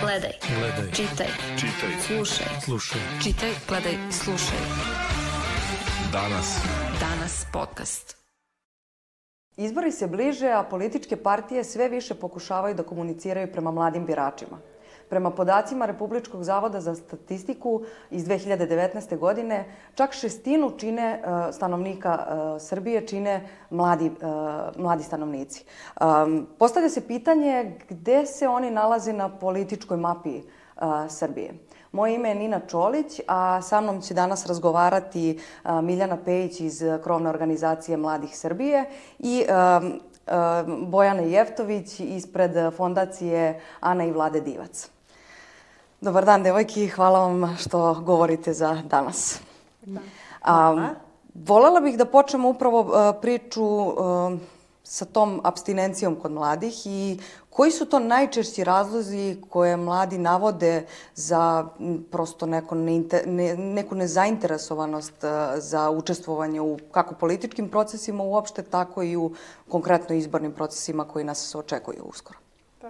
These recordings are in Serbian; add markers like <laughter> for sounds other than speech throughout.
Gledaj. Gledaj. Čitaj. Čitaj. Slušaj. Slušaj. Čitaj, gledaj, slušaj. Danas. Danas podcast. Izbori se bliže, a političke partije sve više pokušavaju da komuniciraju prema mladim biračima. Prema podacima Republičkog zavoda za statistiku iz 2019. godine, čak šestinu čine uh, stanovnika uh, Srbije, čine mladi, uh, mladi stanovnici. Postavlja se pitanje gde se oni nalaze na političkoj mapi Srbije. Moje ime je Nina Čolić, a sa mnom će danas razgovarati Miljana Pejić iz krovne organizacije Mladih Srbije i Bojana Jeftović ispred fondacije Ana i Vlade Divac. Dobar dan, devojki. Hvala vam što govorite za danas. Da. Hvala. volela bih da počnemo upravo priču sa tom abstinencijom kod mladih i koji su to najčešći razlozi koje mladi navode za prosto neko neinte, ne, neku nezainteresovanost za učestvovanje u kako političkim procesima uopšte, tako i u konkretno izbornim procesima koji nas očekuju uskoro? Pa,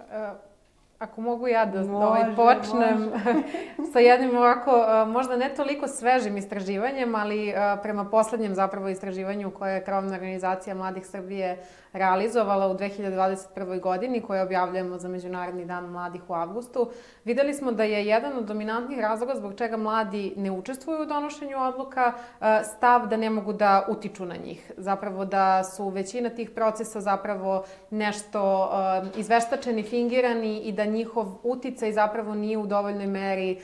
Ako mogu ja da, može, da ovaj počnem <laughs> sa jednim ovako, možda ne toliko svežim istraživanjem, ali prema poslednjem zapravo istraživanju koje je Krovna organizacija Mladih Srbije realizovala u 2021. godini, koje objavljujemo za Međunarodni dan mladih u avgustu, videli smo da je jedan od dominantnih razloga zbog čega mladi ne učestvuju u donošenju odluka stav da ne mogu da utiču na njih. Zapravo da su većina tih procesa zapravo nešto izveštačeni, fingirani i da njihov uticaj zapravo nije u dovoljnoj meri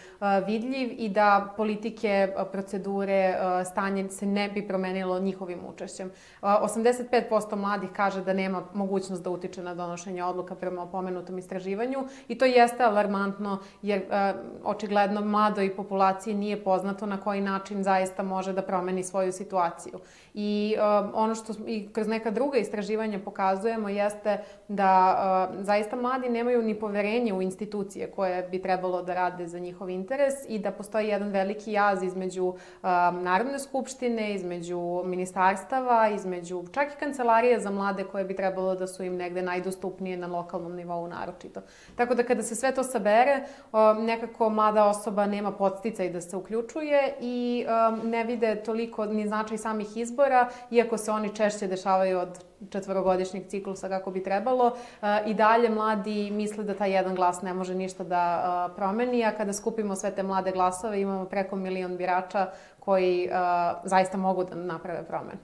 vidljiv i da politike, procedure, stanje se ne bi promenilo njihovim učešćem. 85% mladih kaže da nema mogućnost da utiče na donošenje odluka prema pomenutom istraživanju i to jeste alarmantno jer e, očigledno mladoj populaciji nije poznato na koji način zaista može da promeni svoju situaciju. I e, ono što i kroz neka druga istraživanja pokazujemo jeste da e, zaista mladi nemaju ni poverenje u institucije koje bi trebalo da rade za njihov interes i da postoji jedan veliki jaz između e, Narodne skupštine, između ministarstava, između čak i kancelarije za mlade koje bi trebalo da su im negde najdostupnije na lokalnom nivou naročito. Tako da kada se sve to sabere, nekako mlada osoba nema podsticaj da se uključuje i ne vide toliko ni značaj samih izbora, iako se oni češće dešavaju od četvorogodišnjeg ciklusa kako bi trebalo. I dalje mladi misle da taj jedan glas ne može ništa da promeni, a kada skupimo sve te mlade glasove imamo preko milion birača koji zaista mogu da naprave promenu.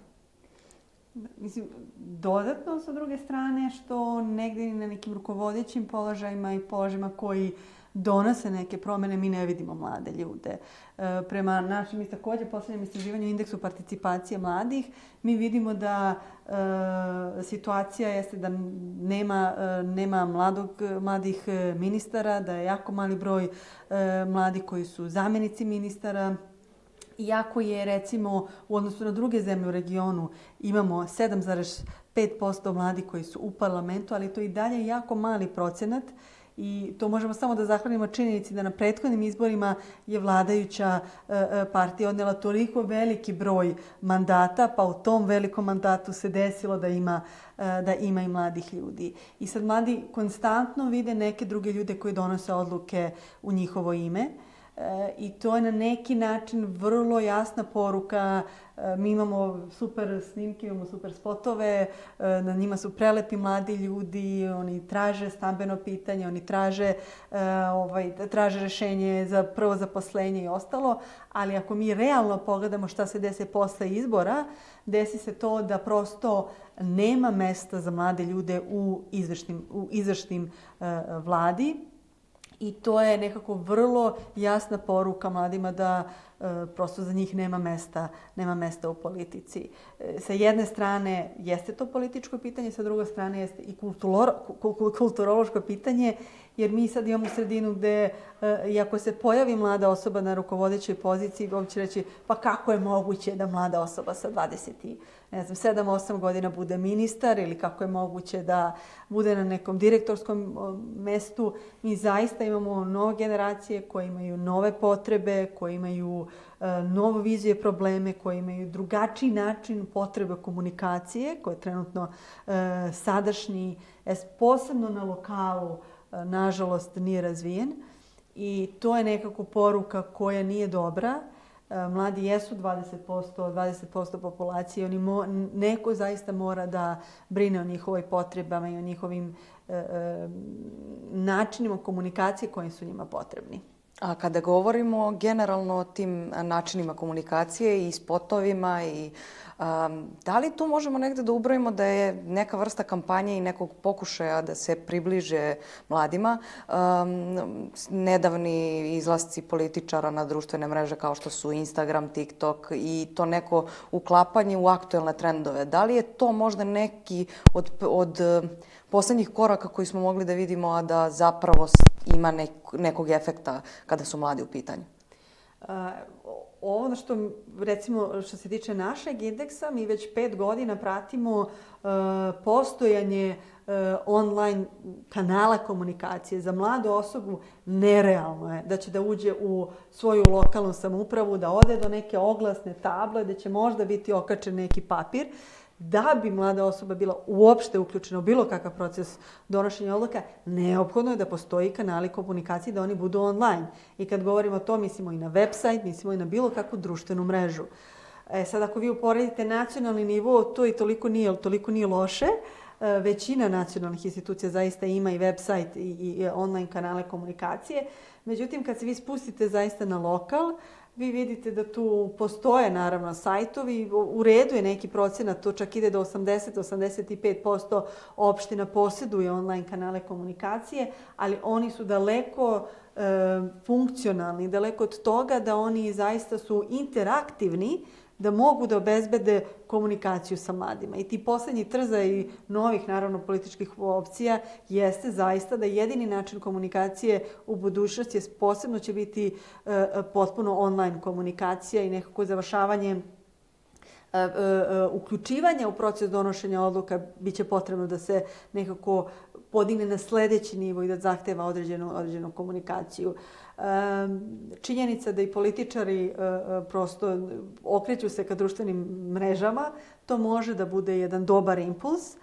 Mislim, dodatno sa druge strane što negde na nekim rukovodećim položajima i položajima koji donose neke promene, mi ne vidimo mlade ljude. E, prema našem i takođe poslednjem istraživanju indeksu participacije mladih, mi vidimo da e, situacija jeste da nema, e, nema mladog, mladih ministara, da je jako mali broj e, mladih koji su zamenici ministara, Iako je, recimo, u odnosu na druge zemlje u regionu, imamo 7,5% mladi koji su u parlamentu, ali to i dalje jako mali procenat i to možemo samo da zahvalimo činjenici da na prethodnim izborima je vladajuća e, e, partija odnela toliko veliki broj mandata, pa u tom velikom mandatu se desilo da ima e, da ima i mladih ljudi. I sad mladi konstantno vide neke druge ljude koji donose odluke u njihovo ime i to je na neki način vrlo jasna poruka. E, mi imamo super snimke, imamo super spotove, e, na njima su prelepi mladi ljudi, oni traže stambeno pitanje, oni traže, ovaj, traže rešenje za prvo zaposlenje i ostalo, ali ako mi realno pogledamo šta se desi posle izbora, desi se to da prosto nema mesta za mlade ljude u izvršnim, u izvršnim vladi, I to je nekako vrlo jasna poruka mladima da e, prosto za njih nema mesta, nema mesta u politici. E, sa jedne strane jeste to političko pitanje, sa druge strane jeste i kulturološko pitanje, jer mi sad imamo sredinu gde, e, i ako se pojavi mlada osoba na rukovodećoj poziciji, on će reći, pa kako je moguće da mlada osoba sa 20 ne znam, 7-8 godina bude ministar ili kako je moguće da bude na nekom direktorskom mestu. Mi zaista imamo nove generacije koje imaju nove potrebe, koje imaju e, novu vizije probleme, koje imaju drugačiji način potrebe komunikacije, koje je trenutno e, sadašnji, posebno na lokalu, nažalost nije razvijen i to je nekako poruka koja nije dobra. Mladi jesu 20%, 20% populacije, oni mo, neko zaista mora da brine o njihovoj potrebama i o njihovim e, e, načinima komunikacije koji su njima potrebni. A kada govorimo generalno o tim načinima komunikacije i spotovima i da li tu možemo negde da ubrojimo da je neka vrsta kampanje i nekog pokušaja da se približe mladima nedavni izlasci političara na društvene mreže kao što su Instagram, TikTok i to neko uklapanje u aktuelne trendove. Da li je to možda neki od, od poslednjih koraka koji smo mogli da vidimo, a da zapravo ima nek, nekog efekta kada su mladi u pitanju? Ono što, recimo, što se tiče našeg indeksa, mi već pet godina pratimo uh, postojanje uh, online kanala komunikacije. Za mladu osobu nerealno je da će da uđe u svoju lokalnu samoupravu, da ode do neke oglasne table, da će možda biti okačen neki papir. Uh, da bi mlada osoba bila uopšte uključena u bilo kakav proces donošenja odluka, neophodno je da postoji kanali komunikacije da oni budu online. I kad govorimo o to, mislimo i na website, mislimo i na bilo kakvu društvenu mrežu. E, sad, ako vi uporedite nacionalni nivo, to i toliko nije, toliko nije loše. E, većina nacionalnih institucija zaista ima i website i, i online kanale komunikacije. Međutim, kad se vi spustite zaista na lokal, Vi vidite da tu postoje naravno sajtovi, u redu je neki procenat, to čak ide do 80-85% opština posjeduje online kanale komunikacije, ali oni su daleko e, funkcionalni, daleko od toga da oni zaista su interaktivni, da mogu da obezbede komunikaciju sa mladima. I ti poslednji trza i novih, naravno, političkih opcija jeste zaista da jedini način komunikacije u budućnosti je posebno će biti e, potpuno online komunikacija i nekako završavanje e, e, uključivanja u proces donošenja odluka biće potrebno da se nekako podigne na sledeći nivo i da zahteva određenu, određenu komunikaciju. Činjenica da i političari e, e, prosto okreću se ka društvenim mrežama, to može da bude jedan dobar impuls, e,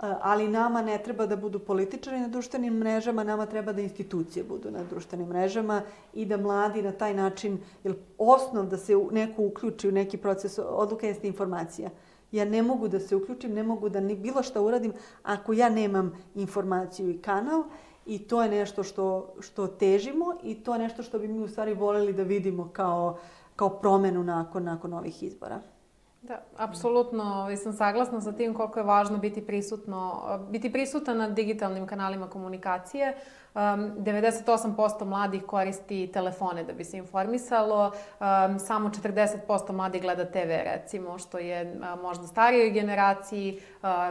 ali nama ne treba da budu političari na društvenim mrežama, nama treba da institucije budu na društvenim mrežama i da mladi na taj način, jer osnov da se neko uključi u neki proces odluka jeste informacija. Ja ne mogu da se uključim, ne mogu da ni bilo šta uradim ako ja nemam informaciju i kanal i to je nešto što, što težimo i to je nešto što bi mi u stvari voleli da vidimo kao, kao promenu nakon, nakon ovih izbora. Da, apsolutno sam saglasna sa tim koliko je važno biti prisutno, biti prisutan na digitalnim kanalima komunikacije. Um, 98% mladih koristi telefone da bi se informisalo, samo 40% mladih gleda TV recimo, što je možda starijoj generaciji,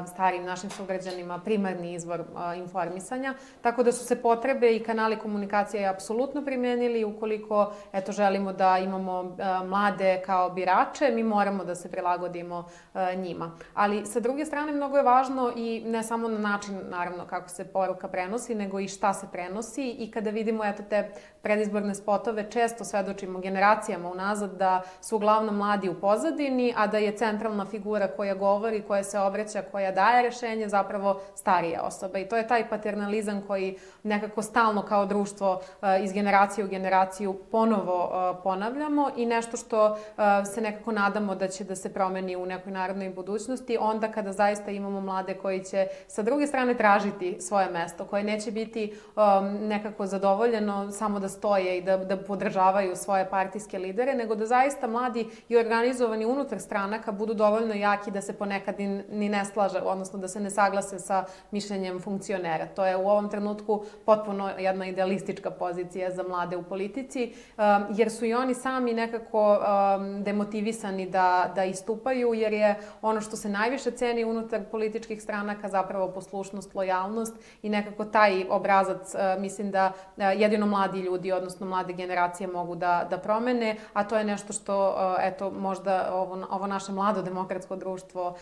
starijim našim sugrađanima primarni izvor uh, informisanja. Tako da su se potrebe i kanali komunikacije apsolutno primenili. Ukoliko eto, želimo da imamo uh, mlade kao birače, mi moramo da se prilagodimo uh, njima. Ali sa druge strane mnogo je važno i ne samo na način naravno kako se poruka prenosi, nego i šta se prenosi i kada vidimo eto te predizborne spotove, često svedočimo generacijama unazad da su uglavnom mladi u pozadini, a da je centralna figura koja govori, koja se obraća, koja daje rešenje zapravo starija osoba. I to je taj paternalizam koji nekako stalno kao društvo eh, iz generacije u generaciju ponovo eh, ponavljamo i nešto što eh, se nekako nadamo da će da se promeni u nekoj narodnoj budućnosti, onda kada zaista imamo mlade koji će sa druge strane tražiti svoje mesto, koje neće biti um, nekako zadovoljeno samo da stoje i da, da podržavaju svoje partijske lidere, nego da zaista mladi i organizovani unutar stranaka budu dovoljno jaki da se ponekad ni, ni ne slaže, odnosno da se ne saglase sa mišljenjem funkcionera. To je u ovom trenutku potpuno jedna idealistička pozicija za mlade u politici, um, jer su i oni sami nekako um, demotivisani da, da istupaju, jer je ono što se najviše ceni unutar političkih stranaka zapravo poslušnost, lojalnost i nekako taj obrazac mislim da jedino mladi ljudi, odnosno mlade generacije mogu da, da promene, a to je nešto što, eto, možda ovo, ovo naše mlado demokratsko društvo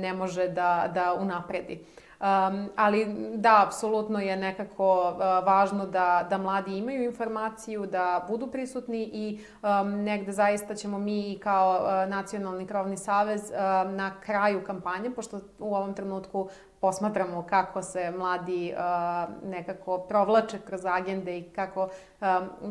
ne može da, da unapredi. Um, ali da, apsolutno je nekako uh, važno da, da mladi imaju informaciju, da budu prisutni i um, negde zaista ćemo mi kao uh, Nacionalni krovni savez uh, na kraju kampanje, pošto u ovom trenutku posmatramo kako se mladi nekako provlače kroz agende i kako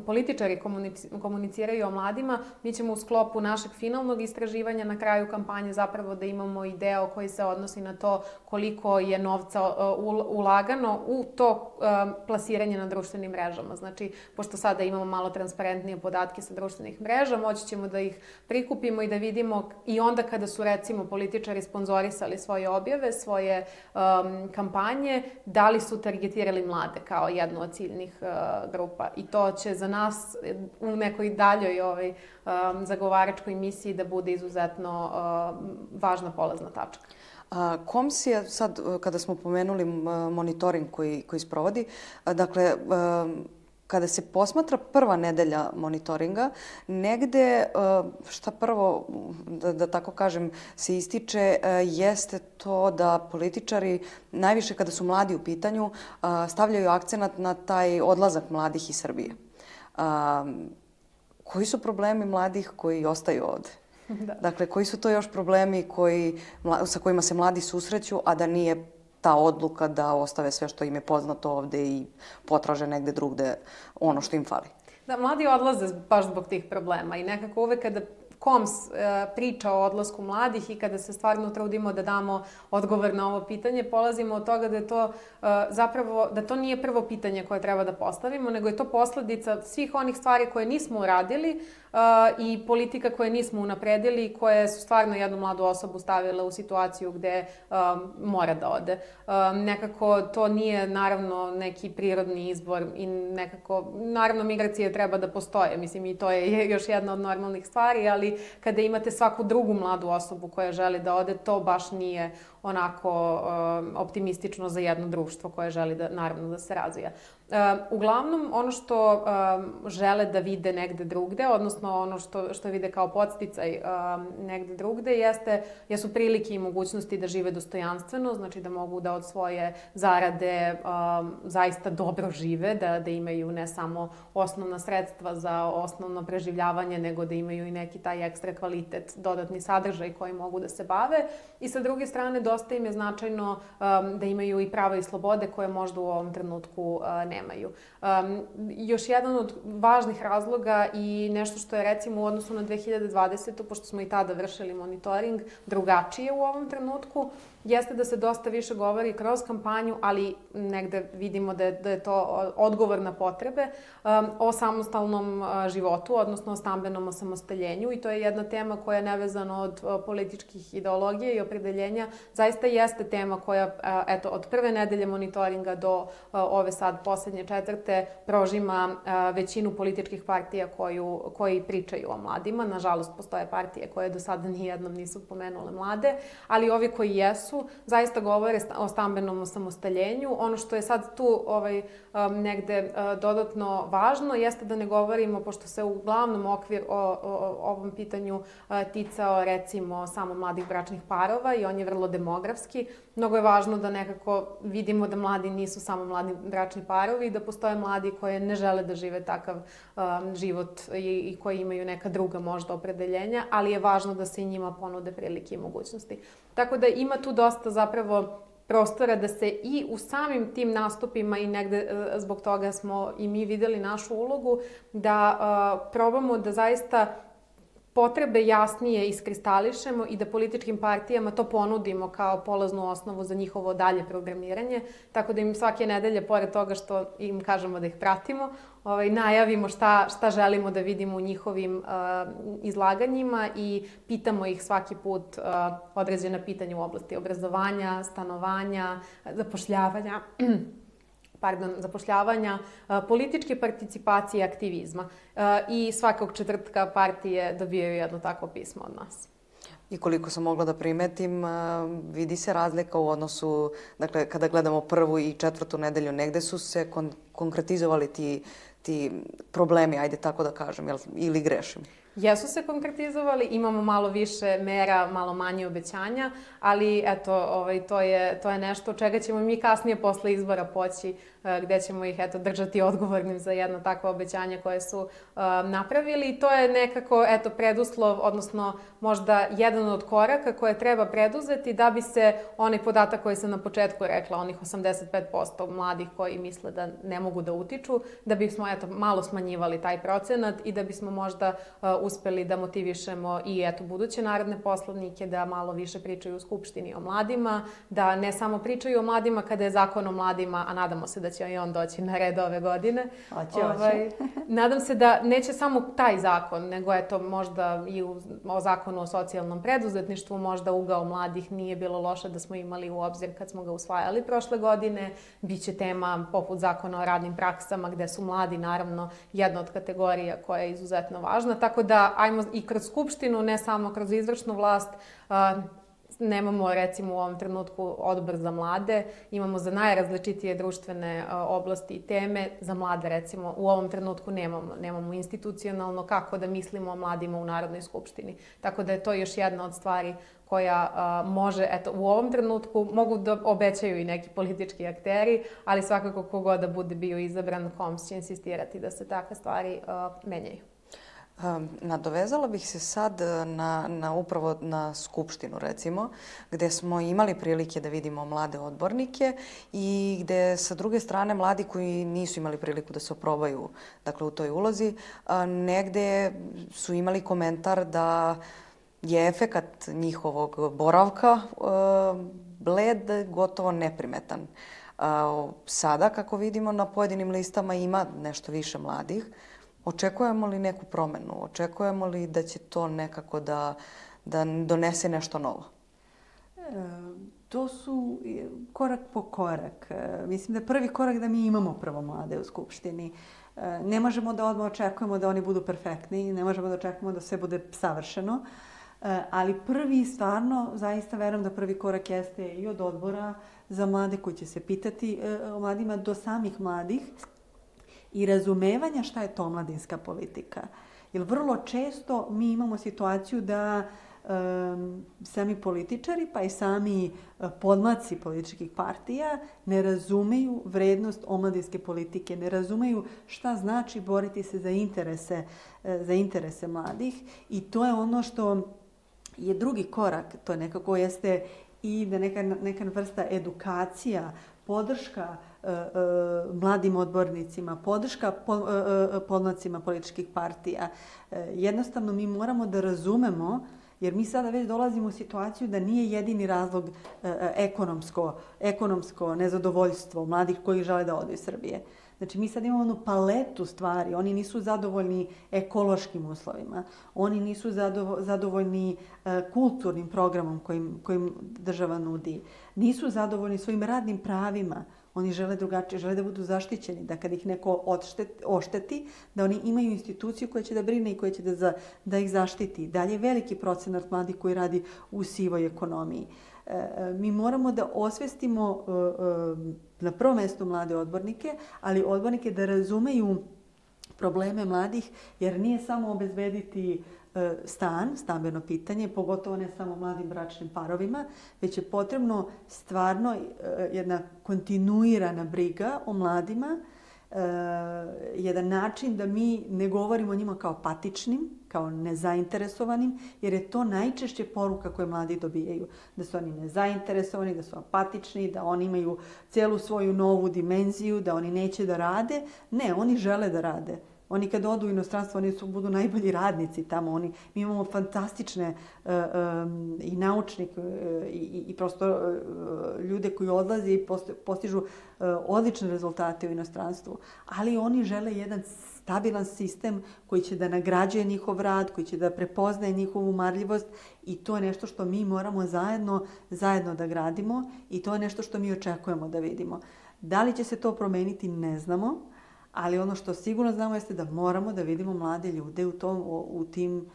političari komunici, komuniciraju o mladima, mi ćemo u sklopu našeg finalnog istraživanja na kraju kampanje zapravo da imamo i deo koji se odnosi na to koliko je novca ulagano u to plasiranje na društvenim mrežama. Znači, pošto sada imamo malo transparentnije podatke sa društvenih mreža, moći ćemo da ih prikupimo i da vidimo i onda kada su recimo političari sponzorisali svoje objave, svoje um, kampanje, da li su targetirali mlade kao jednu od ciljnih uh, grupa. I to će za nas u nekoj daljoj ovaj, um, zagovaračkoj misiji da bude izuzetno uh, važna polazna tačka. A, komisija, sad kada smo pomenuli monitoring koji, koji sprovodi, dakle, um, kada se posmatra prva nedelja monitoringa, negde e, šta prvo, da, da tako kažem, se ističe, e, jeste to da političari, najviše kada su mladi u pitanju, e, stavljaju akcenat na taj odlazak mladih iz Srbije. Koji su problemi mladih koji ostaju ovde? <laughs> Da. Dakle, koji su to još problemi koji, sa kojima se mladi susreću, a da nije ta odluka da ostave sve što im je poznato ovde i potraže negde drugde ono što im fali. Da, mladi odlaze baš zbog tih problema i nekako uvek kada KOMS e, priča o odlasku mladih i kada se stvarno trudimo da damo odgovor na ovo pitanje, polazimo od toga da je to e, zapravo, da to nije prvo pitanje koje treba da postavimo, nego je to posledica svih onih stvari koje nismo uradili, i politika koje nismo unapredili i koje su stvarno jednu mladu osobu stavile u situaciju gde mora da ode. Nekako to nije naravno neki prirodni izbor i nekako, naravno migracije treba da postoje, mislim i to je još jedna od normalnih stvari, ali kada imate svaku drugu mladu osobu koja želi da ode, to baš nije onako um, optimistično za jedno društvo koje želi da, naravno, da se razvija. Uglavnom, ono što žele da vide negde drugde, odnosno ono što, što vide kao podsticaj negde drugde, jeste, jesu prilike i mogućnosti da žive dostojanstveno, znači da mogu da od svoje zarade zaista dobro žive, da, da imaju ne samo osnovna sredstva za osnovno preživljavanje, nego da imaju i neki taj ekstra kvalitet, dodatni sadržaj koji mogu da se bave. I sa druge strane, dosta im je značajno da imaju i prava i slobode koje možda u ovom trenutku uh, nemaju. Um, još jedan od važnih razloga i nešto što je recimo u odnosu na 2020. pošto smo i tada vršili monitoring, drugačije u ovom trenutku, jeste da se dosta više govori kroz kampanju, ali negde vidimo da je, da je to odgovor na potrebe, um, o samostalnom uh, životu, odnosno o stambenom osamostaljenju i to je jedna tema koja je nevezana od uh, političkih ideologija i opredeljenja. Zaista jeste tema koja, uh, eto, od prve nedelje monitoringa do ove sad poslednje četvrte prožima većinu političkih partija koju, koji pričaju o mladima. Nažalost, postoje partije koje do sada nijednom nisu pomenule mlade, ali ovi koji jesu zaista govore o stambenom osamostaljenju. Ono što je sad tu ovaj, um, negde uh, dodatno važno jeste da ne govorimo, pošto se uglavnom okvir o, o, o ovom pitanju uh, ticao recimo samo mladih bračnih parova i on je vrlo demografski. Mnogo je važno da nekako vidimo da mladi nisu samo mladi bračni parovi da postoje mladi koje ne žele da žive takav um, život i, i koji imaju neka druga možda opredeljenja, ali je važno da se i njima ponude prilike i mogućnosti. Tako da ima tu dosta zapravo prostora da se i u samim tim nastupima i negde e, zbog toga smo i mi videli našu ulogu da uh, probamo da zaista potrebe jasnije iskristališemo i da političkim partijama to ponudimo kao polaznu osnovu za njihovo dalje programiranje, tako da im svake nedelje, pored toga što im kažemo da ih pratimo, ovaj, najavimo šta, šta želimo da vidimo u njihovim uh, izlaganjima i pitamo ih svaki put uh, određena pitanja u oblasti obrazovanja, stanovanja, zapošljavanja. <clears throat> pardon, zapošljavanja, političke participacije i aktivizma. I svakog četvrtka partije dobijaju jedno takvo pismo od nas. I koliko sam mogla da primetim, vidi se razlika u odnosu, dakle, kada gledamo prvu i četvrtu nedelju, negde su se kon konkretizovali ti, ti problemi, ajde tako da kažem, jel, ili grešim? Jesu se konkretizovali, imamo malo više mera, malo manje obećanja, ali eto, ovaj, to, je, to je nešto čega ćemo mi kasnije posle izbora poći E, gde ćemo ih eto, držati odgovornim za jedno takvo obećanje koje su uh, napravili. I to je nekako eto, preduslov, odnosno možda jedan od koraka koje treba preduzeti da bi se onaj podatak koji sam na početku rekla, onih 85% mladih koji misle da ne mogu da utiču, da bismo eto, malo smanjivali taj procenat i da bismo možda uh, uspeli da motivišemo i eto, buduće narodne poslovnike da malo više pričaju u Skupštini o mladima, da ne samo pričaju o mladima kada je zakon o mladima, a nadamo se da će i on doći na red ove godine. Hoće, ovaj, nadam se da neće samo taj zakon, nego eto možda i u, o zakonu o socijalnom preduzetništvu, možda ugao mladih nije bilo loše da smo imali u obzir kad smo ga usvajali prošle godine. Biće tema poput zakona o radnim praksama gde su mladi naravno jedna od kategorija koja je izuzetno važna. Tako da ajmo i kroz Skupštinu, ne samo kroz izvršnu vlast, nemamo recimo u ovom trenutku odbor za mlade, imamo za najrazličitije društvene oblasti i teme, za mlade recimo u ovom trenutku nemamo, nemamo institucionalno kako da mislimo o mladima u Narodnoj skupštini. Tako da je to još jedna od stvari koja a, može, eto, u ovom trenutku mogu da obećaju i neki politički akteri, ali svakako kogod da bude bio izabran, KOMS će insistirati da se takve stvari a, menjaju. Nadovezala bih se sad e, na, na upravo na Skupštinu, recimo, gde smo imali prilike da vidimo mlade odbornike i gde sa druge strane mladi koji nisu imali priliku da se oprobaju dakle, u toj ulozi, negde su imali komentar da je efekat njihovog boravka e, bled gotovo neprimetan. Sada, kako vidimo, na pojedinim listama ima nešto više mladih, Očekujemo li neku promenu? Očekujemo li da će to nekako da, da donese nešto novo? E, to su korak po korak. E, mislim da je prvi korak da mi imamo prvo mlade u Skupštini. E, ne možemo da odmah očekujemo da oni budu perfektni, ne možemo da očekujemo da sve bude savršeno, e, ali prvi stvarno, zaista verujem da prvi korak jeste i od odbora za mlade koji će se pitati e, o mladima do samih mladih i razumevanja šta je to omladinska politika. Jer vrlo često mi imamo situaciju da um, sami političari pa i sami uh, podmaci političkih partija ne razumeju vrednost omladinske politike, ne razumeju šta znači boriti se za interese, uh, za interese mladih i to je ono što je drugi korak, to nekako jeste i da neka, neka vrsta edukacija, podrška E, e, mladim odbornicima, podrška e, podnacima političkih partija. Jednostavno mi moramo da razumemo Jer mi sada već dolazimo u situaciju da nije jedini razlog ekonomsko, ekonomsko nezadovoljstvo mladih koji žele da odu iz Srbije. Znači, mi sad imamo jednu paletu stvari. Oni nisu zadovoljni ekološkim uslovima. Oni nisu zadovoljni kulturnim programom kojim, kojim država nudi. Nisu zadovoljni svojim radnim pravima. Oni žele drugačije, žele da budu zaštićeni, da kad ih neko odšteti, ošteti, da oni imaju instituciju koja će da brine i koja će da, za, da ih zaštiti. Dalje veliki procenat mladih koji radi u sivoj ekonomiji. E, e mi moramo da osvestimo e, e, na prvo mesto mlade odbornike, ali odbornike da razumeju probleme mladih, jer nije samo obezbediti E, stan, stambeno pitanje, pogotovo ne samo mladim bračnim parovima, već je potrebno stvarno e, jedna kontinuirana briga o mladima, e, jedan način da mi ne govorimo o njima kao patičnim, kao nezainteresovanim, jer je to najčešće poruka koje mladi dobijaju. Da su oni nezainteresovani, da su apatični, da oni imaju celu svoju novu dimenziju, da oni neće da rade. Ne, oni žele da rade. Oni kad odu u inostranstvo, oni su, budu najbolji radnici tamo. Oni, mi imamo fantastične uh, um, i naučnike uh, i, i prosto uh, ljude koji odlaze i postižu uh, odlične rezultate u inostranstvu. Ali oni žele jedan stabilan sistem koji će da nagrađuje njihov rad, koji će da prepoznaje njihovu marljivost i to je nešto što mi moramo zajedno, zajedno da gradimo i to je nešto što mi očekujemo da vidimo. Da li će se to promeniti, ne znamo ali ono što sigurno znamo jeste da moramo da vidimo mlade ljude u, tom, u tim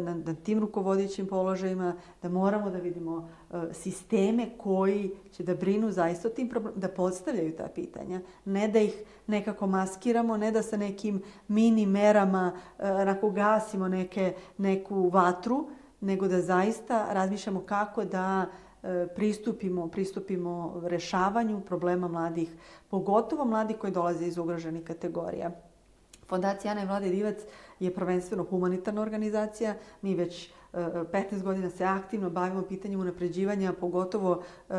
na, na tim rukovodećim položajima, da moramo da vidimo sisteme koji će da brinu zaista o tim problemima, da podstavljaju ta pitanja, ne da ih nekako maskiramo, ne da sa nekim mini merama onako gasimo neke, neku vatru, nego da zaista razmišljamo kako da pristupimo, pristupimo rešavanju problema mladih, pogotovo mladih koji dolaze iz ugroženih kategorija. Fondacija Ana i Vlade Divac je prvenstveno humanitarna organizacija. Mi već 15 godina se aktivno bavimo pitanjem unapređivanja, pogotovo e,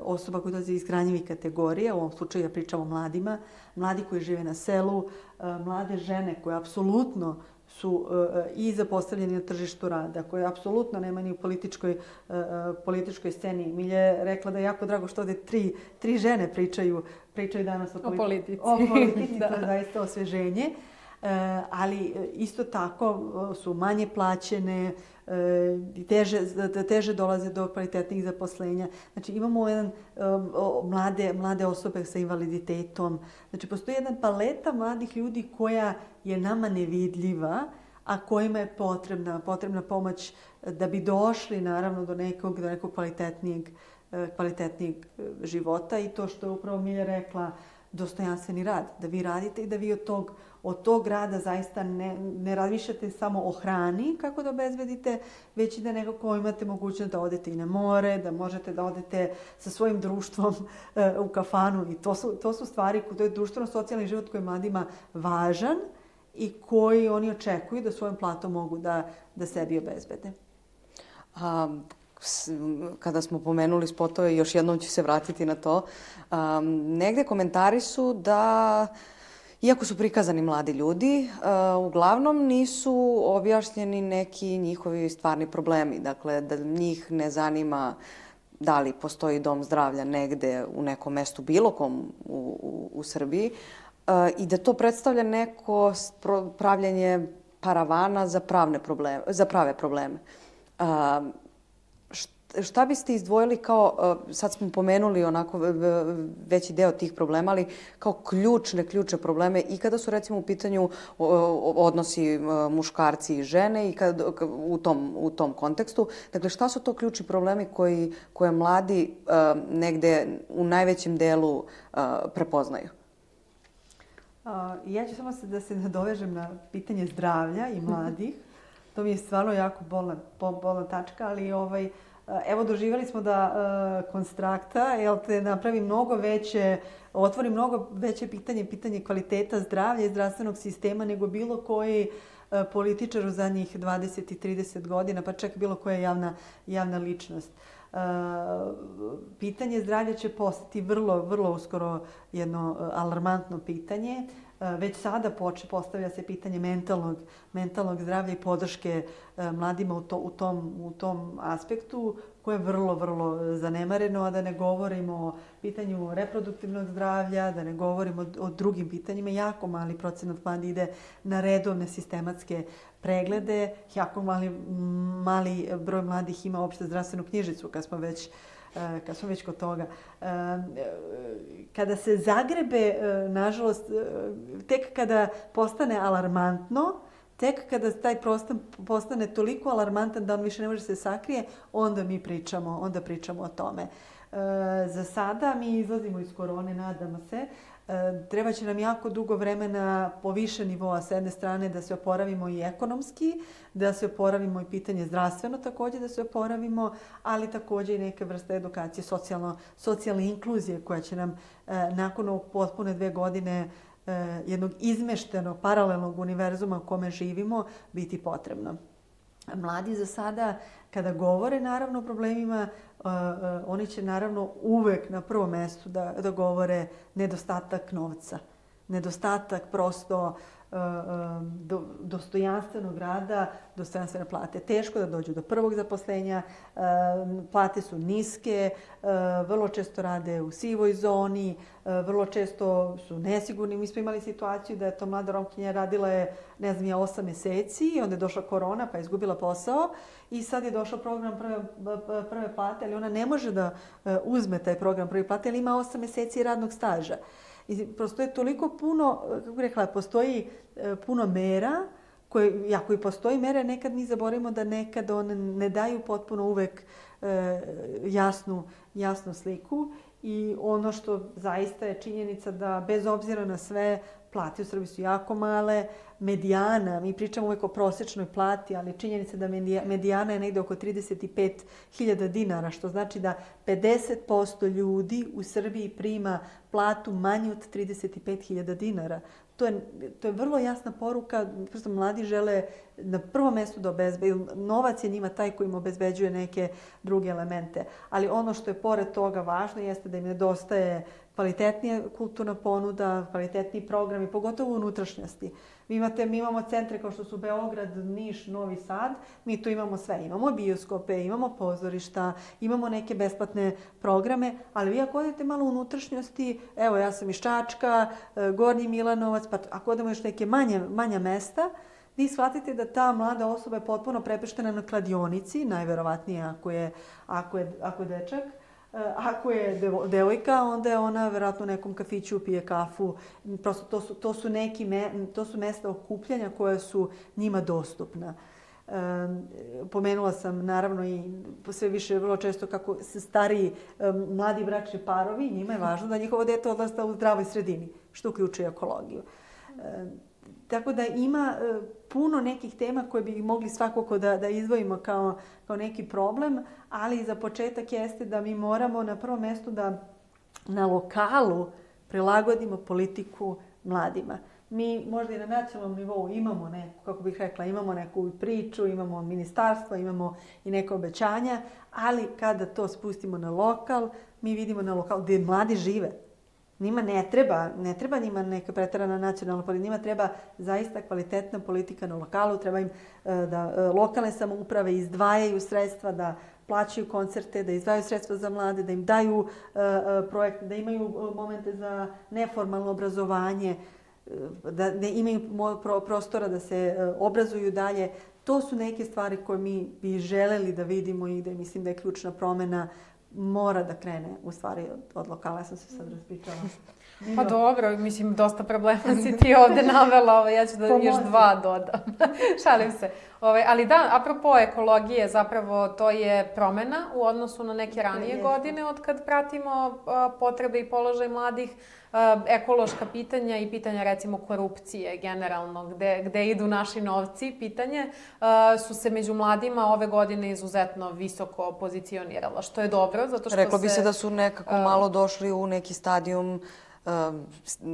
osoba koje dolaze iz granjivih kategorija, u ovom slučaju ja pričam o mladima, mladi koji žive na selu, e, mlade žene koje apsolutno su e, i zapostavljeni na tržištu rada, koje apsolutno nema ni u političkoj, e, e, političkoj sceni. Milje je rekla da je jako drago što ovde tri, tri žene pričaju, pričaju danas o, politi o politici. O politici, da. <laughs> to je zaista osveženje. ali isto tako su manje plaćene, teže, teže dolaze do kvalitetnih zaposlenja. Znači imamo jedan mlade, mlade osobe sa invaliditetom. Znači postoji jedna paleta mladih ljudi koja je nama nevidljiva, a kojima je potrebna, potrebna pomoć da bi došli naravno do nekog, do nekog kvalitetnijeg, kvalitetnijeg života i to što je upravo Milja rekla, dostojanstveni rad, da vi radite i da vi od tog, od tog rada zaista ne, ne razmišljate samo o hrani kako da obezbedite, već i da nekako imate mogućnost da odete i na more, da možete da odete sa svojim društvom e, u kafanu i to su, to su stvari, to je društveno-socijalni život koji je mladima važan i koji oni očekuju da svojom platom mogu da, da sebi obezbede. A, kada smo pomenuli spotove, još jednom ću se vratiti na to, um, negde komentari su da Iako su prikazani mladi ljudi, uh, uglavnom nisu objašnjeni neki njihovi stvarni problemi. Dakle, da njih ne zanima da li postoji dom zdravlja negde u nekom mestu bilo kom u, u, u Srbiji uh, i da to predstavlja neko pravljanje paravana za, pravne probleme, za prave probleme. Šta biste izdvojili kao, e, sad smo pomenuli onako veći deo tih problema, ali kao ključne, ključne probleme i kada su recimo u pitanju odnosi e, muškarci i žene i kad, u, tom, u tom kontekstu. Dakle, šta su to ključni problemi koji, koje mladi e, negde u najvećem delu prepoznaju? Ja ću samo se da se nadovežem na pitanje zdravlja i mladih. <laughs> To mi je stvarno jako bolna, bolna tačka, ali ovaj, uh, Evo, doživali smo da uh, konstrakta, jel te napravi mnogo veće, otvori mnogo veće pitanje, pitanje kvaliteta zdravlja i zdravstvenog sistema nego bilo koji uh, političar u zadnjih 20 i 30 godina, pa čak bilo koja javna, javna ličnost. Pitanje zdravlja će postati vrlo, vrlo uskoro jedno alarmantno pitanje. E, već sada poče, postavlja se pitanje mentalnog, mentalnog zdravlja i podrške e, mladima u, to, u, tom, u tom aspektu koje je vrlo, vrlo zanemareno, a da ne govorimo o pitanju reproduktivnog zdravlja, da ne govorimo o, o drugim pitanjima. Jako mali procenat mladi ide na redovne sistematske preglede, jako mali, mali broj mladih ima opšte zdravstvenu knjižicu, kad smo već uh, kad smo već kod toga. E, kada se zagrebe, e, nažalost, tek kada postane alarmantno, tek kada taj prostor postane toliko alarmantan da on više ne može se sakrije, onda mi pričamo, onda pričamo o tome. Za sada mi izlazimo iz korone, nadamo se. E, treba će nam jako dugo vremena po više nivoa s jedne strane da se oporavimo i ekonomski, da se oporavimo i pitanje zdravstveno takođe da se oporavimo, ali takođe i neke vrste edukacije, socijalno, socijalne inkluzije koja će nam e, nakon ovog potpune dve godine e, jednog izmeštenog, paralelnog univerzuma u kome živimo biti potrebno. Mladi za sada, kada govore naravno o problemima, oni će naravno uvek na prvom mestu da, da govore nedostatak novca. Nedostatak prosto do, dostojanstvenog rada, dostojanstvene plate. Teško da dođu do prvog zaposlenja, plate su niske, vrlo često rade u sivoj zoni, vrlo često su nesigurni. Mi smo imali situaciju da je to mlada romkinja radila je, ne znam ja, osam meseci, onda je došla korona pa je izgubila posao i sad je došao program prve, prve plate, ali ona ne može da uzme taj program prve plate, ali ima osam meseci radnog staža. I prosto je toliko puno, kako rekla, postoji puno mera koje, jako i postoji mere, nekad mi zaboravimo da nekad one ne daju potpuno uvek e, jasnu, jasnu sliku i ono što zaista je činjenica da bez obzira na sve plate u Srbiji su jako male, medijana, mi pričamo uvek o prosečnoj plati, ali činjenica da medijana je negde oko 35.000 dinara, što znači da 50% ljudi u Srbiji prima platu manju od 35.000 dinara to je, to je vrlo jasna poruka, prosto mladi žele na prvom mestu da obezbeđu, novac je njima taj koji im obezbeđuje neke druge elemente. Ali ono što je pored toga važno jeste da im nedostaje kvalitetnija kulturna ponuda, kvalitetniji programi, pogotovo u unutrašnjosti. Vi imate, mi imamo centre kao što su Beograd, Niš, Novi Sad, mi tu imamo sve. Imamo bioskope, imamo pozorišta, imamo neke besplatne programe, ali vi ako odete malo u unutrašnjosti, evo ja sam iz Čačka, e, Gornji Milanovac, pa ako odemo još neke manje, manja mesta, vi shvatite da ta mlada osoba je potpuno prepeštena na kladionici, najverovatnije ako je, ako je, ako je dečak, ako je devojka, onda je ona verovatno u nekom kafiću pije kafu. Prosto to su, to su, neki me, to su mesta okupljanja koja su njima dostupna. Um, pomenula sam naravno i sve više vrlo često kako se stariji um, mladi bračni parovi, njima je važno da njihovo dete odlasta u zdravoj sredini, što uključuje ekologiju. Um, Tako da ima e, puno nekih tema koje bi mogli svakako da, da izdvojimo kao, kao neki problem, ali za početak jeste da mi moramo na prvom mestu da na lokalu prilagodimo politiku mladima. Mi možda i na nacionalnom nivou imamo neku, kako bih rekla, imamo neku priču, imamo ministarstvo, imamo i neke obećanja, ali kada to spustimo na lokal, mi vidimo na lokal gde mladi žive, Njima ne treba, ne treba njima neka pretarana nacionalna politika, njima treba zaista kvalitetna politika na lokalu, treba im e, da e, lokalne samouprave izdvajaju sredstva, da plaćaju koncerte, da izdvajaju sredstva za mlade, da im daju e, projekte, da imaju momente za neformalno obrazovanje, da ne imaju prostora da se obrazuju dalje. To su neke stvari koje mi bi želeli da vidimo i da mislim da je ključna promena mora da krene u stvari od, od lokala. Sam se sad raspričala. Pa dobro, mislim, dosta problema si ti ovde navela, ovaj, ja ću da Pomozi. još dva dodam. <laughs> Šalim se. Ovaj, ali da, apropo ekologije, zapravo to je promena u odnosu na neke ranije Jeste. godine od kad pratimo uh, potrebe i položaj mladih. Uh, ekološka pitanja i pitanja recimo korupcije generalno, gde, gde idu naši novci, pitanje, uh, su se među mladima ove godine izuzetno visoko pozicionirala, što je dobro, zato što Reklo bi se da su nekako malo došli u neki stadijum um,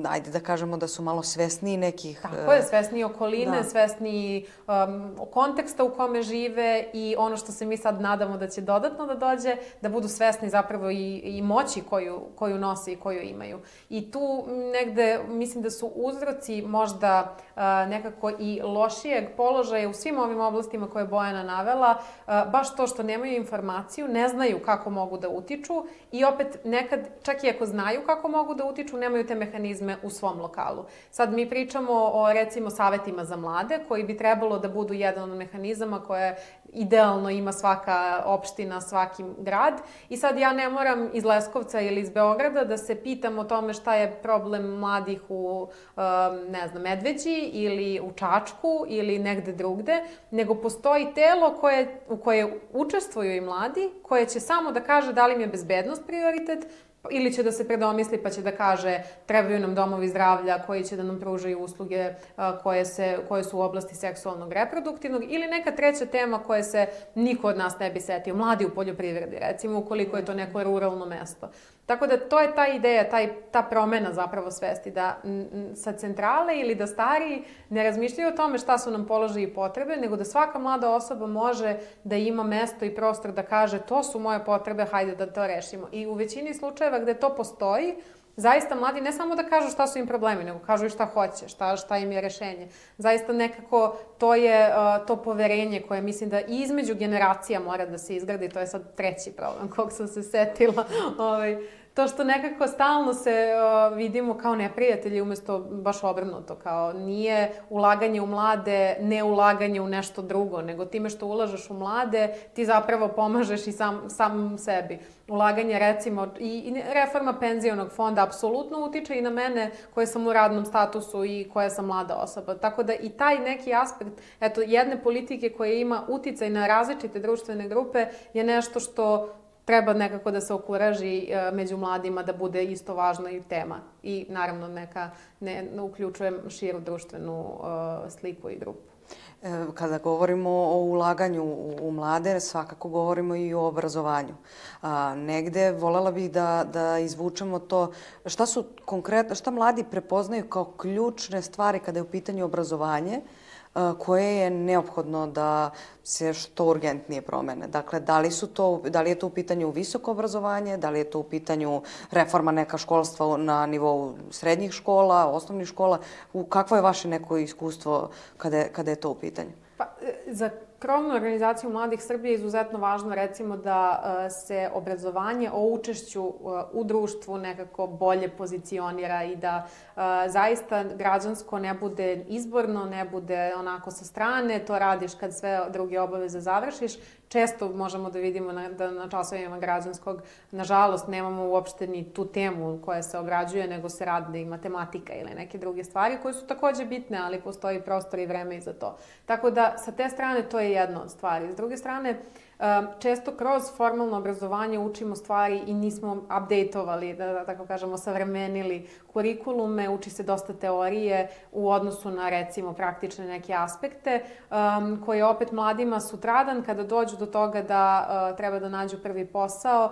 ajde da kažemo da su malo svesniji nekih... Tako je, svesniji okoline, da. svesniji um, konteksta u kome žive i ono što se mi sad nadamo da će dodatno da dođe, da budu svesni zapravo i, i moći koju, koju nose i koju imaju. I tu negde mislim da su uzroci možda uh, nekako i lošijeg položaja u svim ovim oblastima koje je Bojana navela, uh, baš to što nemaju informaciju, ne znaju kako mogu da utiču i opet nekad, čak i ako znaju kako mogu da utiču, nemaju te mehanizme u svom lokalu. Sad mi pričamo o recimo savetima za mlade koji bi trebalo da budu jedan od mehanizama koje idealno ima svaka opština, svaki grad. I sad ja ne moram iz Leskovca ili iz Beograda da se pitam o tome šta je problem mladih u, um, ne znam, Medveđi ili u Čačku ili negde drugde, nego postoji telo koje, u koje učestvuju i mladi, koje će samo da kaže da li im je bezbednost prioritet, ili će da se predomisli pa će da kaže trebaju nam domovi zdravlja koji će da nam pružaju usluge koje, se, koje su u oblasti seksualnog reproduktivnog ili neka treća tema koja se niko od nas ne bi setio, mladi u poljoprivredi recimo ukoliko je to neko ruralno mesto. Tako da to je ta ideja, taj, ta promena zapravo svesti, da sa centrale ili da stariji ne razmišljaju o tome šta su nam položaji i potrebe, nego da svaka mlada osoba može da ima mesto i prostor da kaže to su moje potrebe, hajde da to rešimo. I u većini slučajeva gde to postoji, zaista mladi ne samo da kažu šta su im problemi, nego kažu i šta hoće, šta, šta im je rešenje. Zaista nekako to je uh, to poverenje koje mislim da između generacija mora da se izgradi, to je sad treći problem <laughs> kog sam se setila. ovaj, to što nekako stalno se uh, vidimo kao neprijatelji umesto baš obrnuto, kao nije ulaganje u mlade, ne ulaganje u nešto drugo, nego time što ulažeš u mlade, ti zapravo pomažeš i sam, sam sebi. Ulaganje recimo i, i reforma penzionog fonda apsolutno utiče i na mene koja sam u radnom statusu i koja sam mlada osoba. Tako da i taj neki aspekt, eto, jedne politike koja ima uticaj na različite društvene grupe je nešto što treba nekako da se okuraži e, među mladima da bude isto važna i tema. I naravno neka ne, ne uključujem širu društvenu uh, sliku i grupu. E, kada govorimo o ulaganju u mlade, svakako govorimo i o obrazovanju. A, negde volela bih da, da izvučemo to šta su konkretno, šta mladi prepoznaju kao ključne stvari kada je u pitanju obrazovanje, koje je neophodno da se što urgentnije promene. Dakle, da li, su to, da li je to u pitanju visoko obrazovanje, da li je to u pitanju reforma neka školstva na nivou srednjih škola, osnovnih škola, u kakvo je vaše neko iskustvo kada je, kada je to u pitanju? Pa, e, za krovnu organizaciju Mladih Srbije je izuzetno važno recimo da uh, se obrazovanje o učešću uh, u društvu nekako bolje pozicionira i da uh, zaista građansko ne bude izborno, ne bude onako sa strane, to radiš kad sve druge obaveze završiš, često možemo da vidimo na, da na časovima građanskog, nažalost, nemamo uopšte ni tu temu koja se obrađuje, nego se radi i matematika ili neke druge stvari koje su takođe bitne, ali postoji prostor i vreme i za to. Tako da, sa te strane, to je jedna od stvari. S druge strane, uh, često kroz formalno obrazovanje učimo stvari i nismo updateovali, da, da tako kažemo, savremenili kurikulume, uči se dosta teorije u odnosu na recimo praktične neke aspekte um, koje opet mladima sutradan kada dođu do toga da uh, treba da nađu prvi posao,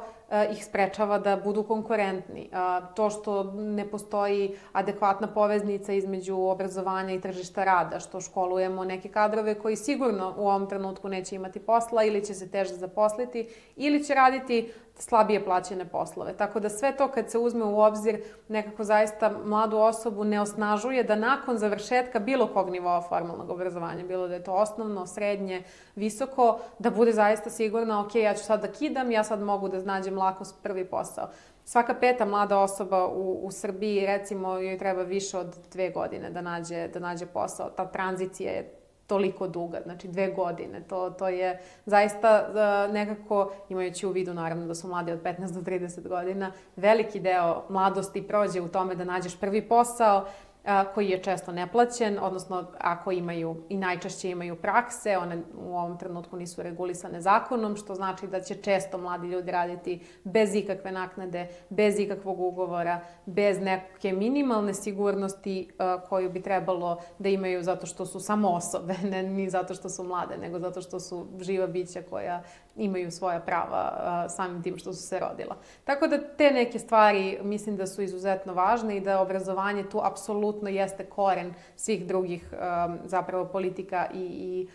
ih sprečava da budu konkurentni. To što ne postoji adekvatna poveznica između obrazovanja i tržišta rada, što školujemo neke kadrove koji sigurno u ovom trenutku neće imati posla ili će se teže zaposliti ili će raditi slabije plaćene poslove. Tako da sve to kad se uzme u obzir nekako zaista mladu osobu ne osnažuje da nakon završetka bilo kog nivoa formalnog obrazovanja, bilo da je to osnovno, srednje, visoko, da bude zaista sigurna, ok, ja ću sad da kidam, ja sad mogu da nađem lako prvi posao. Svaka peta mlada osoba u, u Srbiji, recimo, joj treba više od dve godine da nađe, da nađe posao. Ta tranzicija je toliko duga, znači dve godine. To, to je zaista uh, nekako, imajući u vidu naravno da su mladi od 15 do 30 godina, veliki deo mladosti prođe u tome da nađeš prvi posao, koji je često neplaćen, odnosno ako imaju i najčešće imaju prakse, one u ovom trenutku nisu regulisane zakonom, što znači da će često mladi ljudi raditi bez ikakve naknade, bez ikakvog ugovora, bez neke minimalne sigurnosti koju bi trebalo da imaju zato što su samo osobe, <laughs> ne ni zato što su mlade, nego zato što su živa bića koja imaju svoja prava samim tim što su se rodila. Tako da te neke stvari mislim da su izuzetno važne i da obrazovanje tu apsolutno jeste koren svih drugih zapravo politika i, i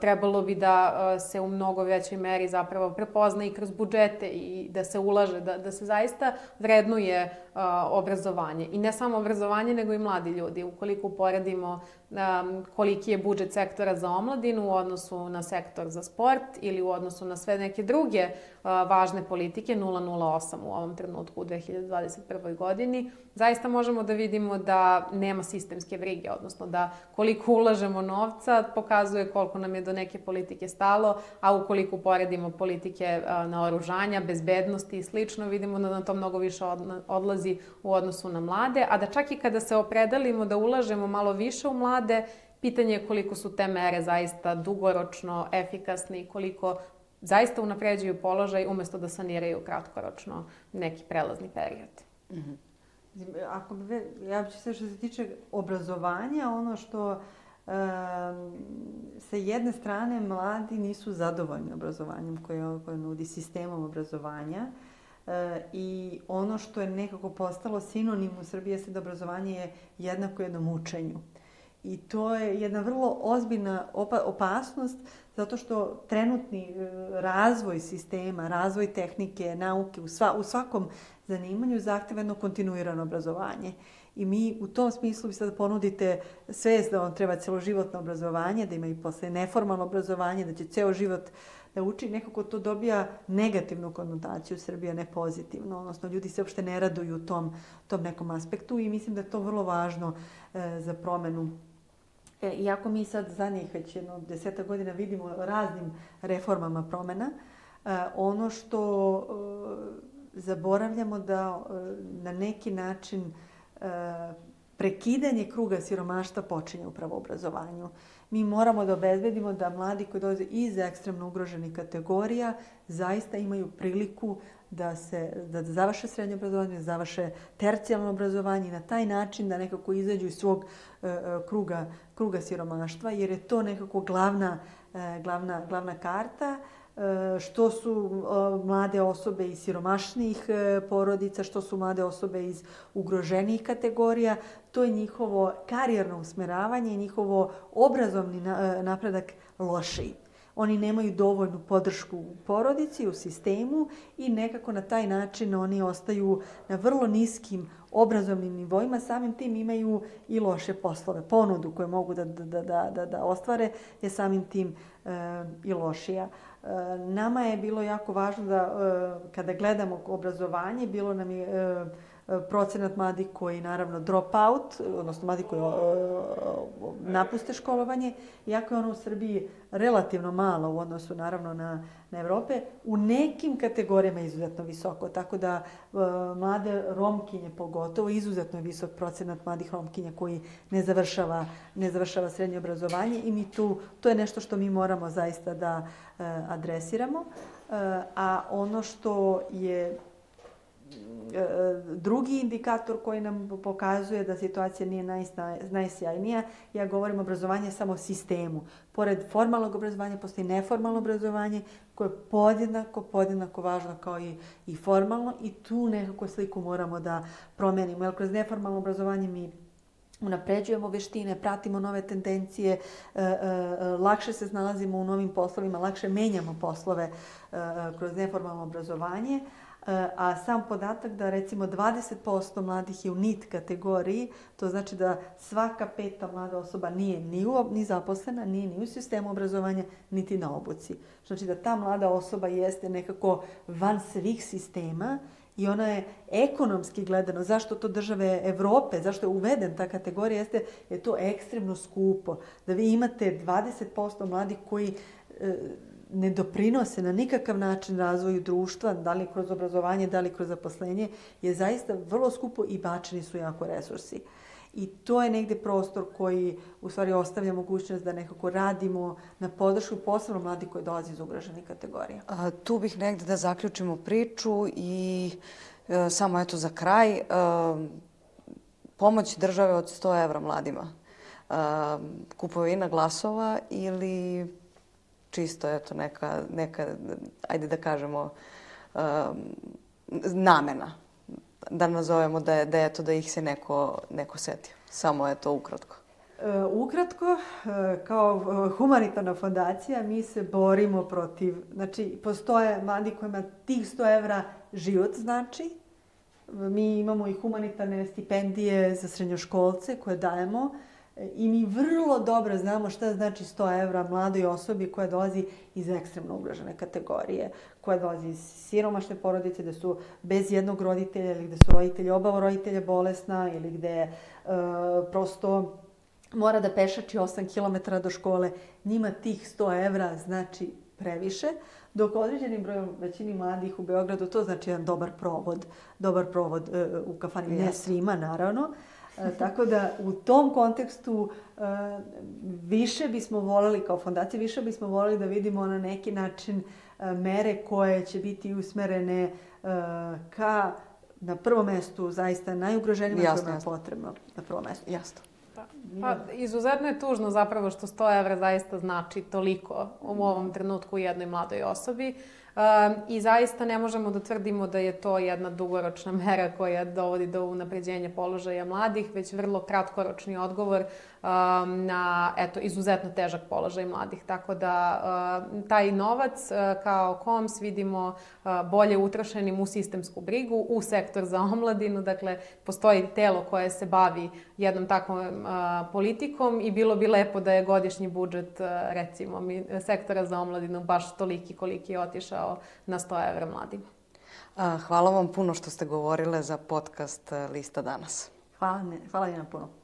trebalo bi da se u mnogo većoj meri zapravo prepozna i kroz budžete i da se ulaže, da, da se zaista vrednuje obrazovanje. I ne samo obrazovanje, nego i mladi ljudi. Ukoliko uporedimo koliki je budžet sektora za omladinu u odnosu na sektor za sport ili u odnosu na sve neke druge važne politike, 008 u ovom trenutku u 2021. godini, zaista možemo da vidimo da nema sistemske brige, odnosno da koliko ulažemo novca pokazuje koliko nam je do neke politike stalo, a ukoliko poredimo politike na oružanja, bezbednosti i slično, vidimo da na to mnogo više odlazi u odnosu na mlade, a da čak i kada se opredelimo da ulažemo malo više u mlade, pitanje je koliko su te mere zaista dugoročno efikasne i koliko zaista unapređuju položaj umesto da saniraju kratkoročno neki prelazni period. Mm -hmm. Ako bi, ja ću se što se tiče obrazovanja, ono što um, sa jedne strane mladi nisu zadovoljni obrazovanjem koje, koje nudi sistemom obrazovanja e, i ono što je nekako postalo sinonim u Srbiji jeste da obrazovanje je jednako jednom učenju. I to je jedna vrlo ozbiljna opa opasnost zato što trenutni e, razvoj sistema, razvoj tehnike, nauke u, sva, u svakom zanimanju zahteva jedno kontinuirano obrazovanje. I mi u tom smislu bi sad ponudite svest da vam treba celoživotno obrazovanje, da ima i posle neformalno obrazovanje, da će ceo život da uči, nekako to dobija negativnu konotaciju Srbije, ne pozitivno. Odnosno, ljudi se uopšte ne raduju tom, tom nekom aspektu i mislim da je to vrlo važno e, za promenu E, iako mi sad zadnjih već jedno deseta godina vidimo raznim reformama promena, e, ono što e, zaboravljamo da e, na neki način prekidanje kruga siromaštva počinje upravo u obrazovanju. Mi moramo da obezbedimo da mladi koji dolaze iz ekstremno ugroženih kategorija zaista imaju priliku da se da završe srednje obrazovanje, da završe tercijalno obrazovanje i na taj način da nekako izađu iz svog uh, kruga kruga siromaštva jer je to nekako glavna uh, glavna glavna karta što su mlade osobe iz siromašnijih porodica, što su mlade osobe iz ugroženijih kategorija. To je njihovo karijerno usmeravanje, njihovo obrazovni napredak lošiji oni nemaju dovoljnu podršku u porodici, u sistemu i nekako na taj način oni ostaju na vrlo niskim obrazovnim nivoima, samim tim imaju i loše poslove. Ponudu koje mogu da, da, da, da, da ostvare je samim tim e, i lošija. E, nama je bilo jako važno da e, kada gledamo obrazovanje, bilo nam je e, procenat mladih koji naravno drop out, odnosno mladi koji napuste školovanje, iako je ono u Srbiji relativno malo u odnosu naravno na, na Evrope, u nekim kategorijama je izuzetno visoko, tako da mlade romkinje pogotovo, izuzetno je visok procenat mladih romkinja koji ne završava, ne završava srednje obrazovanje i mi tu, to je nešto što mi moramo zaista da adresiramo. A ono što je drugi indikator koji nam pokazuje da situacija nije naj, najsjajnija, ja govorim obrazovanje samo sistemu. Pored formalnog obrazovanja postoji neformalno obrazovanje koje je podjednako, podjednako važno kao i, i formalno i tu nekako sliku moramo da promenimo. Jer kroz neformalno obrazovanje mi unapređujemo veštine, pratimo nove tendencije, e, e, e, lakše se znalazimo u novim poslovima, lakše menjamo poslove kroz neformalno obrazovanje, a sam podatak da recimo 20% mladih je u NIT kategoriji, to znači da svaka peta mlada osoba nije ni, u, ni zaposlena, nije ni u sistemu obrazovanja, niti na obuci. Znači da ta mlada osoba jeste nekako van svih sistema i ona je ekonomski gledano, zašto to države Evrope, zašto je uveden ta kategorija, jeste je to ekstremno skupo. Da vi imate 20% mladih koji e, ne doprinose na nikakav način razvoju društva, da li kroz obrazovanje, da li kroz zaposlenje, je zaista vrlo skupo i bačeni su jako resursi. I to je negde prostor koji u stvari ostavlja mogućnost da nekako radimo na podršku posebno mladi koji dolazi iz ugroženih kategorija. A, tu bih negde da zaključimo priču i e, samo eto za kraj, e, pomoć države od 100 evra mladima. E, kupovina glasova ili čisto eto neka, neka ajde da kažemo, um, namena. Da nazovemo da je, da je eto da ih se neko, neko setio. Samo je to ukratko. Uh, ukratko, uh, kao uh, humanitarna fondacija, mi se borimo protiv, znači, postoje mladi kojima tih 100 evra život znači. Mi imamo i humanitarne stipendije za srednjoškolce koje dajemo. I mi vrlo dobro znamo šta znači 100 evra mladoj osobi koja dolazi iz ekstremno ugrožene kategorije, koja dolazi iz siromašne porodice, da su bez jednog roditelja ili gde su roditelji, oba roditelja bolesna ili gde e, prosto mora da pešači 8 km do škole. Njima tih 100 evra znači previše, dok određenim brojom većini mladih u Beogradu to znači jedan dobar provod, dobar provod e, u kafani, ne svima naravno, tako da u tom kontekstu e, više bismo volili kao fondacija, više bismo volili da vidimo na neki način e, mere koje će biti usmerene ka na prvom mestu zaista najugroženijima kojima je potrebno na prvom mestu. Jasno. Pa, pa, izuzetno je tužno zapravo što 100 evra zaista znači toliko u ovom trenutku jednoj mladoj osobi. I zaista ne možemo da tvrdimo da je to jedna dugoročna mera koja dovodi do unapređenja položaja mladih, već vrlo kratkoročni odgovor na eto, izuzetno težak položaj mladih. Tako da uh, taj novac uh, kao KOMS vidimo uh, bolje utrošenim u sistemsku brigu, u sektor za omladinu, dakle postoji telo koje se bavi jednom takvom uh, politikom i bilo bi lepo da je godišnji budžet recimo mi, sektora za omladinu baš toliki koliki je otišao na 100 evra mladima. Hvala vam puno što ste govorile za podcast Lista danas. Hvala, ne, hvala vam puno.